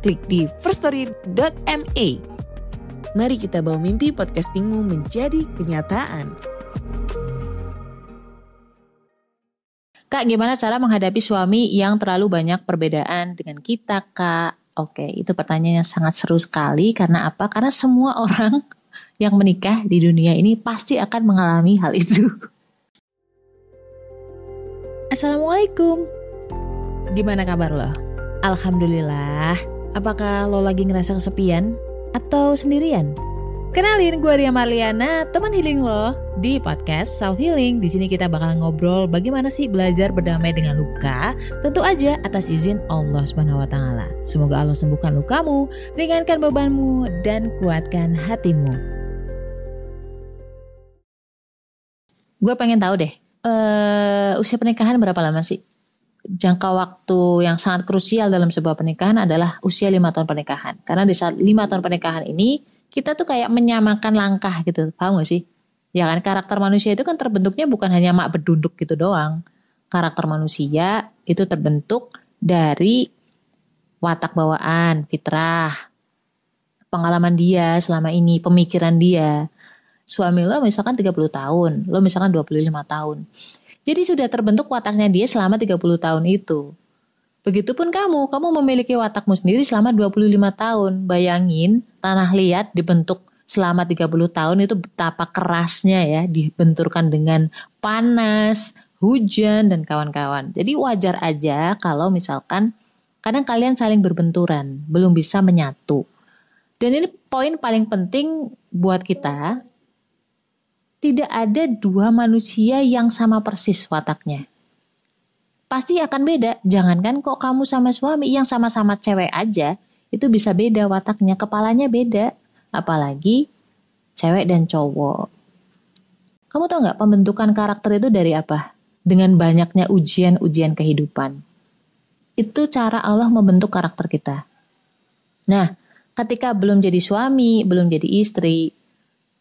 klik di firststory.me. Mari kita bawa mimpi podcastingmu menjadi kenyataan. Kak, gimana cara menghadapi suami yang terlalu banyak perbedaan dengan kita, Kak? Oke, itu pertanyaan yang sangat seru sekali. Karena apa? Karena semua orang yang menikah di dunia ini pasti akan mengalami hal itu. Assalamualaikum. Gimana kabar lo? Alhamdulillah. Apakah lo lagi ngerasa kesepian atau sendirian? Kenalin, gue Ria Marliana, teman healing lo di podcast Self Healing. Di sini kita bakal ngobrol bagaimana sih belajar berdamai dengan luka. Tentu aja atas izin Allah Subhanahu wa taala. Semoga Allah sembuhkan lukamu, ringankan bebanmu dan kuatkan hatimu. Gue pengen tahu deh, uh, usia pernikahan berapa lama sih? Jangka waktu yang sangat krusial dalam sebuah pernikahan adalah usia lima tahun pernikahan. Karena di saat lima tahun pernikahan ini kita tuh kayak menyamakan langkah gitu, paham gak sih? Ya kan karakter manusia itu kan terbentuknya bukan hanya mak berduduk gitu doang. Karakter manusia itu terbentuk dari watak bawaan, fitrah, pengalaman dia selama ini, pemikiran dia. Suami lo misalkan 30 tahun, lo misalkan 25 tahun jadi sudah terbentuk wataknya dia selama 30 tahun itu. Begitupun kamu, kamu memiliki watakmu sendiri selama 25 tahun. Bayangin tanah liat dibentuk selama 30 tahun itu betapa kerasnya ya, dibenturkan dengan panas, hujan dan kawan-kawan. Jadi wajar aja kalau misalkan kadang kalian saling berbenturan, belum bisa menyatu. Dan ini poin paling penting buat kita tidak ada dua manusia yang sama persis wataknya. Pasti akan beda. Jangankan kok kamu sama suami yang sama-sama cewek aja, itu bisa beda wataknya, kepalanya beda. Apalagi cewek dan cowok. Kamu tahu nggak pembentukan karakter itu dari apa? Dengan banyaknya ujian-ujian kehidupan. Itu cara Allah membentuk karakter kita. Nah, ketika belum jadi suami, belum jadi istri,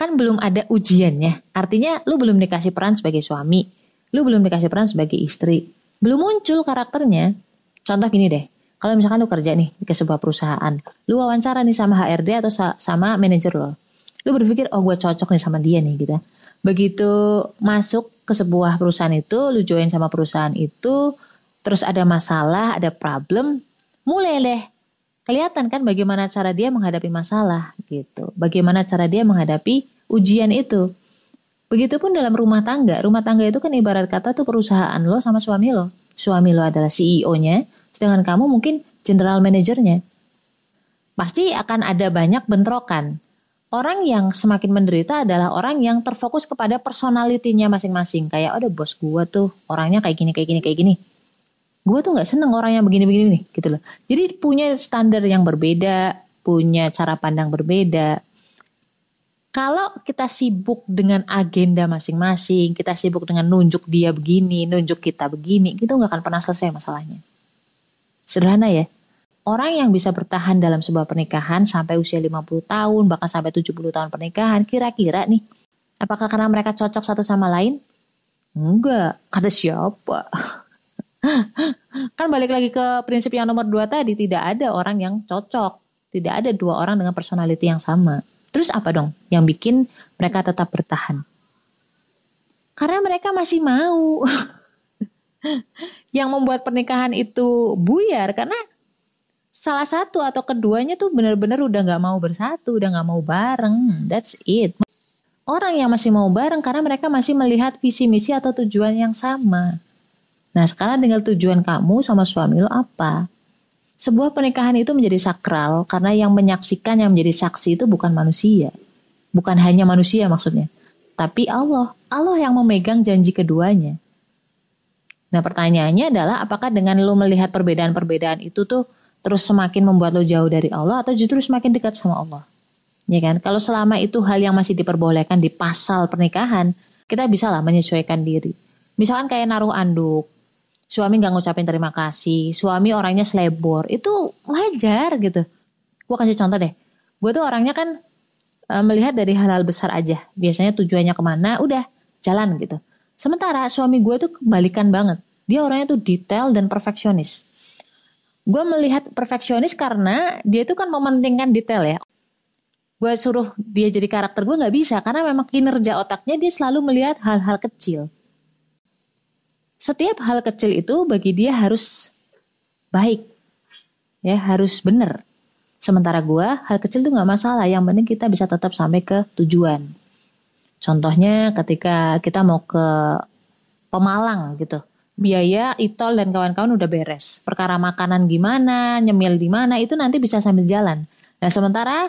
kan belum ada ujiannya. Artinya lu belum dikasih peran sebagai suami, lu belum dikasih peran sebagai istri. Belum muncul karakternya. Contoh gini deh, kalau misalkan lu kerja nih ke sebuah perusahaan, lu wawancara nih sama HRD atau sama manajer lo. Lu berpikir, oh gue cocok nih sama dia nih gitu. Begitu masuk ke sebuah perusahaan itu, lu join sama perusahaan itu, terus ada masalah, ada problem, mulai deh kelihatan kan bagaimana cara dia menghadapi masalah gitu. Bagaimana cara dia menghadapi ujian itu. Begitupun dalam rumah tangga. Rumah tangga itu kan ibarat kata tuh perusahaan lo sama suami lo. Suami lo adalah CEO-nya, sedangkan kamu mungkin general manajernya. Pasti akan ada banyak bentrokan. Orang yang semakin menderita adalah orang yang terfokus kepada personalitinya masing-masing. Kayak, ada bos gua tuh orangnya kayak gini, kayak gini, kayak gini gue tuh nggak seneng orang yang begini-begini nih gitu loh. Jadi punya standar yang berbeda punya cara pandang berbeda. Kalau kita sibuk dengan agenda masing-masing kita sibuk dengan nunjuk dia begini nunjuk kita begini gitu nggak akan pernah selesai masalahnya. Sederhana ya. Orang yang bisa bertahan dalam sebuah pernikahan sampai usia 50 tahun bahkan sampai 70 tahun pernikahan kira-kira nih apakah karena mereka cocok satu sama lain? Enggak kata siapa kan balik lagi ke prinsip yang nomor dua tadi tidak ada orang yang cocok. Tidak ada dua orang dengan personality yang sama. Terus apa dong yang bikin mereka tetap bertahan? Karena mereka masih mau. Yang membuat pernikahan itu buyar karena salah satu atau keduanya tuh benar-benar udah nggak mau bersatu udah nggak mau bareng. That's it. Orang yang masih mau bareng karena mereka masih melihat visi misi atau tujuan yang sama Nah sekarang tinggal tujuan kamu sama suami lo apa? Sebuah pernikahan itu menjadi sakral karena yang menyaksikan yang menjadi saksi itu bukan manusia. Bukan hanya manusia maksudnya. Tapi Allah. Allah yang memegang janji keduanya. Nah pertanyaannya adalah apakah dengan lo melihat perbedaan-perbedaan itu tuh terus semakin membuat lo jauh dari Allah atau justru semakin dekat sama Allah. Ya kan? Kalau selama itu hal yang masih diperbolehkan di pasal pernikahan, kita bisa lah menyesuaikan diri. Misalkan kayak naruh anduk, suami nggak ngucapin terima kasih, suami orangnya selebor, itu wajar gitu. Gue kasih contoh deh, gue tuh orangnya kan e, melihat dari hal-hal besar aja. Biasanya tujuannya ke mana, udah jalan gitu. Sementara suami gue tuh kebalikan banget. Dia orangnya tuh detail dan perfeksionis. Gue melihat perfeksionis karena dia itu kan mementingkan detail ya gue suruh dia jadi karakter gue nggak bisa karena memang kinerja otaknya dia selalu melihat hal-hal kecil. Setiap hal kecil itu bagi dia harus baik, ya harus benar. Sementara gue hal kecil itu nggak masalah, yang penting kita bisa tetap sampai ke tujuan. Contohnya ketika kita mau ke Pemalang gitu, biaya itol dan kawan-kawan udah beres. Perkara makanan gimana, nyemil di mana itu nanti bisa sambil jalan. Nah sementara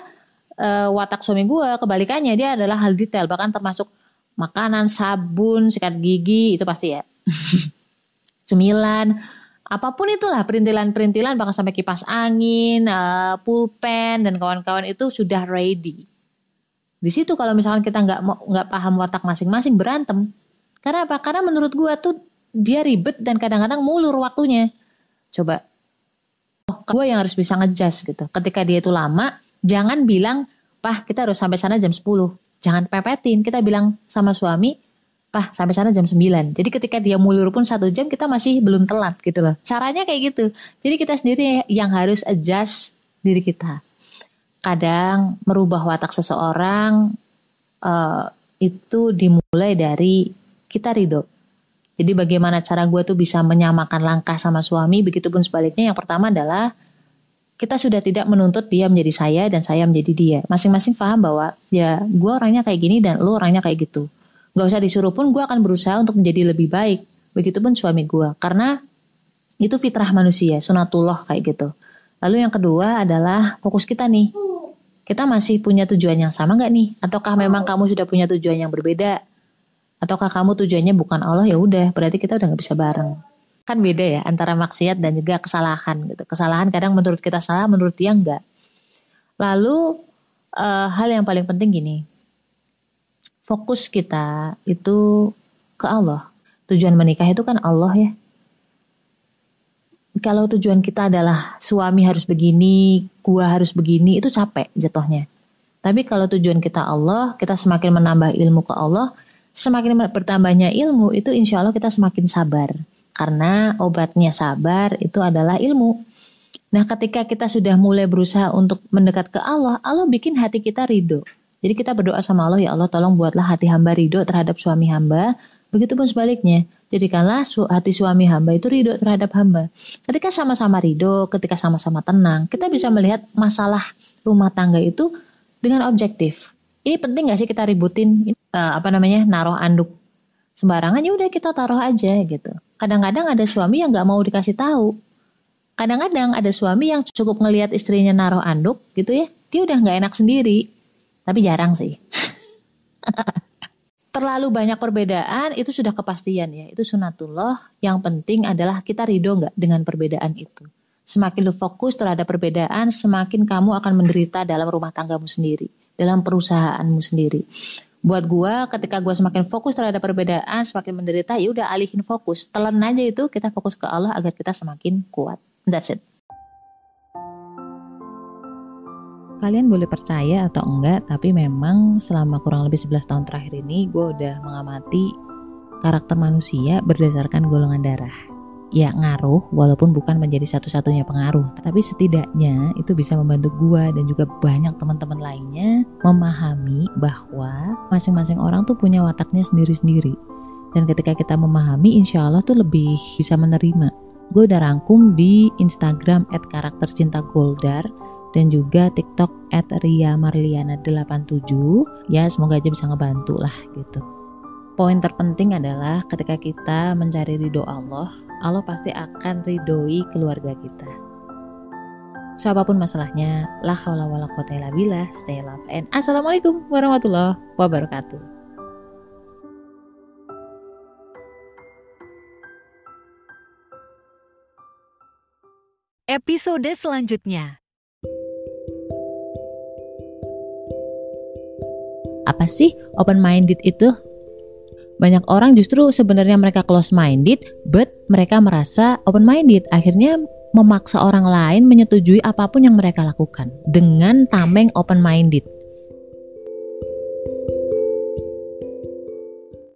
uh, watak suami gue kebalikannya dia adalah hal detail bahkan termasuk makanan, sabun, sikat gigi itu pasti ya. Cemilan, apa pun itulah perintilan-perintilan bahkan sampai kipas angin, uh, pulpen dan kawan-kawan itu sudah ready. Di situ kalau misalkan kita nggak nggak paham watak masing-masing berantem. Karena apa? Karena menurut gue tuh dia ribet dan kadang-kadang mulur waktunya. Coba, oh gue yang harus bisa ngejas gitu. Ketika dia itu lama, jangan bilang, "Pah, kita harus sampai sana jam 10." Jangan pepetin, kita bilang sama suami, "Pah, sampai sana jam 9." Jadi ketika dia mulur pun satu jam, kita masih belum telat gitu loh. Caranya kayak gitu. Jadi kita sendiri yang harus adjust diri kita. Kadang merubah watak seseorang uh, itu dimulai dari kita ridho. Jadi bagaimana cara gue tuh bisa menyamakan langkah sama suami, begitupun sebaliknya. Yang pertama adalah kita sudah tidak menuntut dia menjadi saya dan saya menjadi dia. Masing-masing paham bahwa ya gue orangnya kayak gini dan lo orangnya kayak gitu. Gak usah disuruh pun gue akan berusaha untuk menjadi lebih baik. Begitupun suami gue. Karena itu fitrah manusia, sunatullah kayak gitu. Lalu yang kedua adalah fokus kita nih. Kita masih punya tujuan yang sama gak nih? Ataukah memang kamu sudah punya tujuan yang berbeda? Ataukah kamu tujuannya bukan Allah ya udah berarti kita udah gak bisa bareng kan beda ya antara maksiat dan juga kesalahan gitu. Kesalahan kadang menurut kita salah, menurut dia enggak. Lalu uh, hal yang paling penting gini, fokus kita itu ke Allah. Tujuan menikah itu kan Allah ya. Kalau tujuan kita adalah suami harus begini, gua harus begini, itu capek jatuhnya. Tapi kalau tujuan kita Allah, kita semakin menambah ilmu ke Allah, semakin bertambahnya ilmu itu insya Allah kita semakin sabar. Karena obatnya sabar itu adalah ilmu. Nah ketika kita sudah mulai berusaha untuk mendekat ke Allah, Allah bikin hati kita ridho. Jadi kita berdoa sama Allah, ya Allah tolong buatlah hati hamba ridho terhadap suami hamba. Begitupun sebaliknya, jadikanlah hati suami hamba itu ridho terhadap hamba. Ketika sama-sama ridho, ketika sama-sama tenang, kita bisa melihat masalah rumah tangga itu dengan objektif. Ini penting gak sih kita ributin uh, apa namanya naruh anduk sembarangan ya udah kita taruh aja gitu. Kadang-kadang ada suami yang nggak mau dikasih tahu. Kadang-kadang ada suami yang cukup ngelihat istrinya naruh anduk gitu ya, dia udah nggak enak sendiri. Tapi jarang sih. Terlalu banyak perbedaan itu sudah kepastian ya, itu sunatullah. Yang penting adalah kita ridho nggak dengan perbedaan itu. Semakin lu fokus terhadap perbedaan, semakin kamu akan menderita dalam rumah tanggamu sendiri, dalam perusahaanmu sendiri buat gue ketika gue semakin fokus terhadap perbedaan semakin menderita ya udah alihin fokus. Telan aja itu kita fokus ke Allah agar kita semakin kuat. That's it. Kalian boleh percaya atau enggak tapi memang selama kurang lebih 11 tahun terakhir ini gue udah mengamati karakter manusia berdasarkan golongan darah ya ngaruh walaupun bukan menjadi satu-satunya pengaruh. Tapi setidaknya itu bisa membantu gua dan juga banyak teman-teman lainnya memahami bahwa masing-masing orang tuh punya wataknya sendiri-sendiri. Dan ketika kita memahami insya Allah tuh lebih bisa menerima. Gue udah rangkum di Instagram at karakter cinta Goldar dan juga TikTok at Ria Marliana 87 ya semoga aja bisa ngebantu lah gitu poin terpenting adalah ketika kita mencari ridho Allah, Allah pasti akan ridhoi keluarga kita. So apa pun masalahnya, la haula wala quwata illa billah, stay love and assalamualaikum warahmatullahi wabarakatuh. episode selanjutnya. Apa sih open minded itu? Banyak orang justru sebenarnya mereka close minded, but mereka merasa open minded. Akhirnya memaksa orang lain menyetujui apa pun yang mereka lakukan dengan tameng open minded.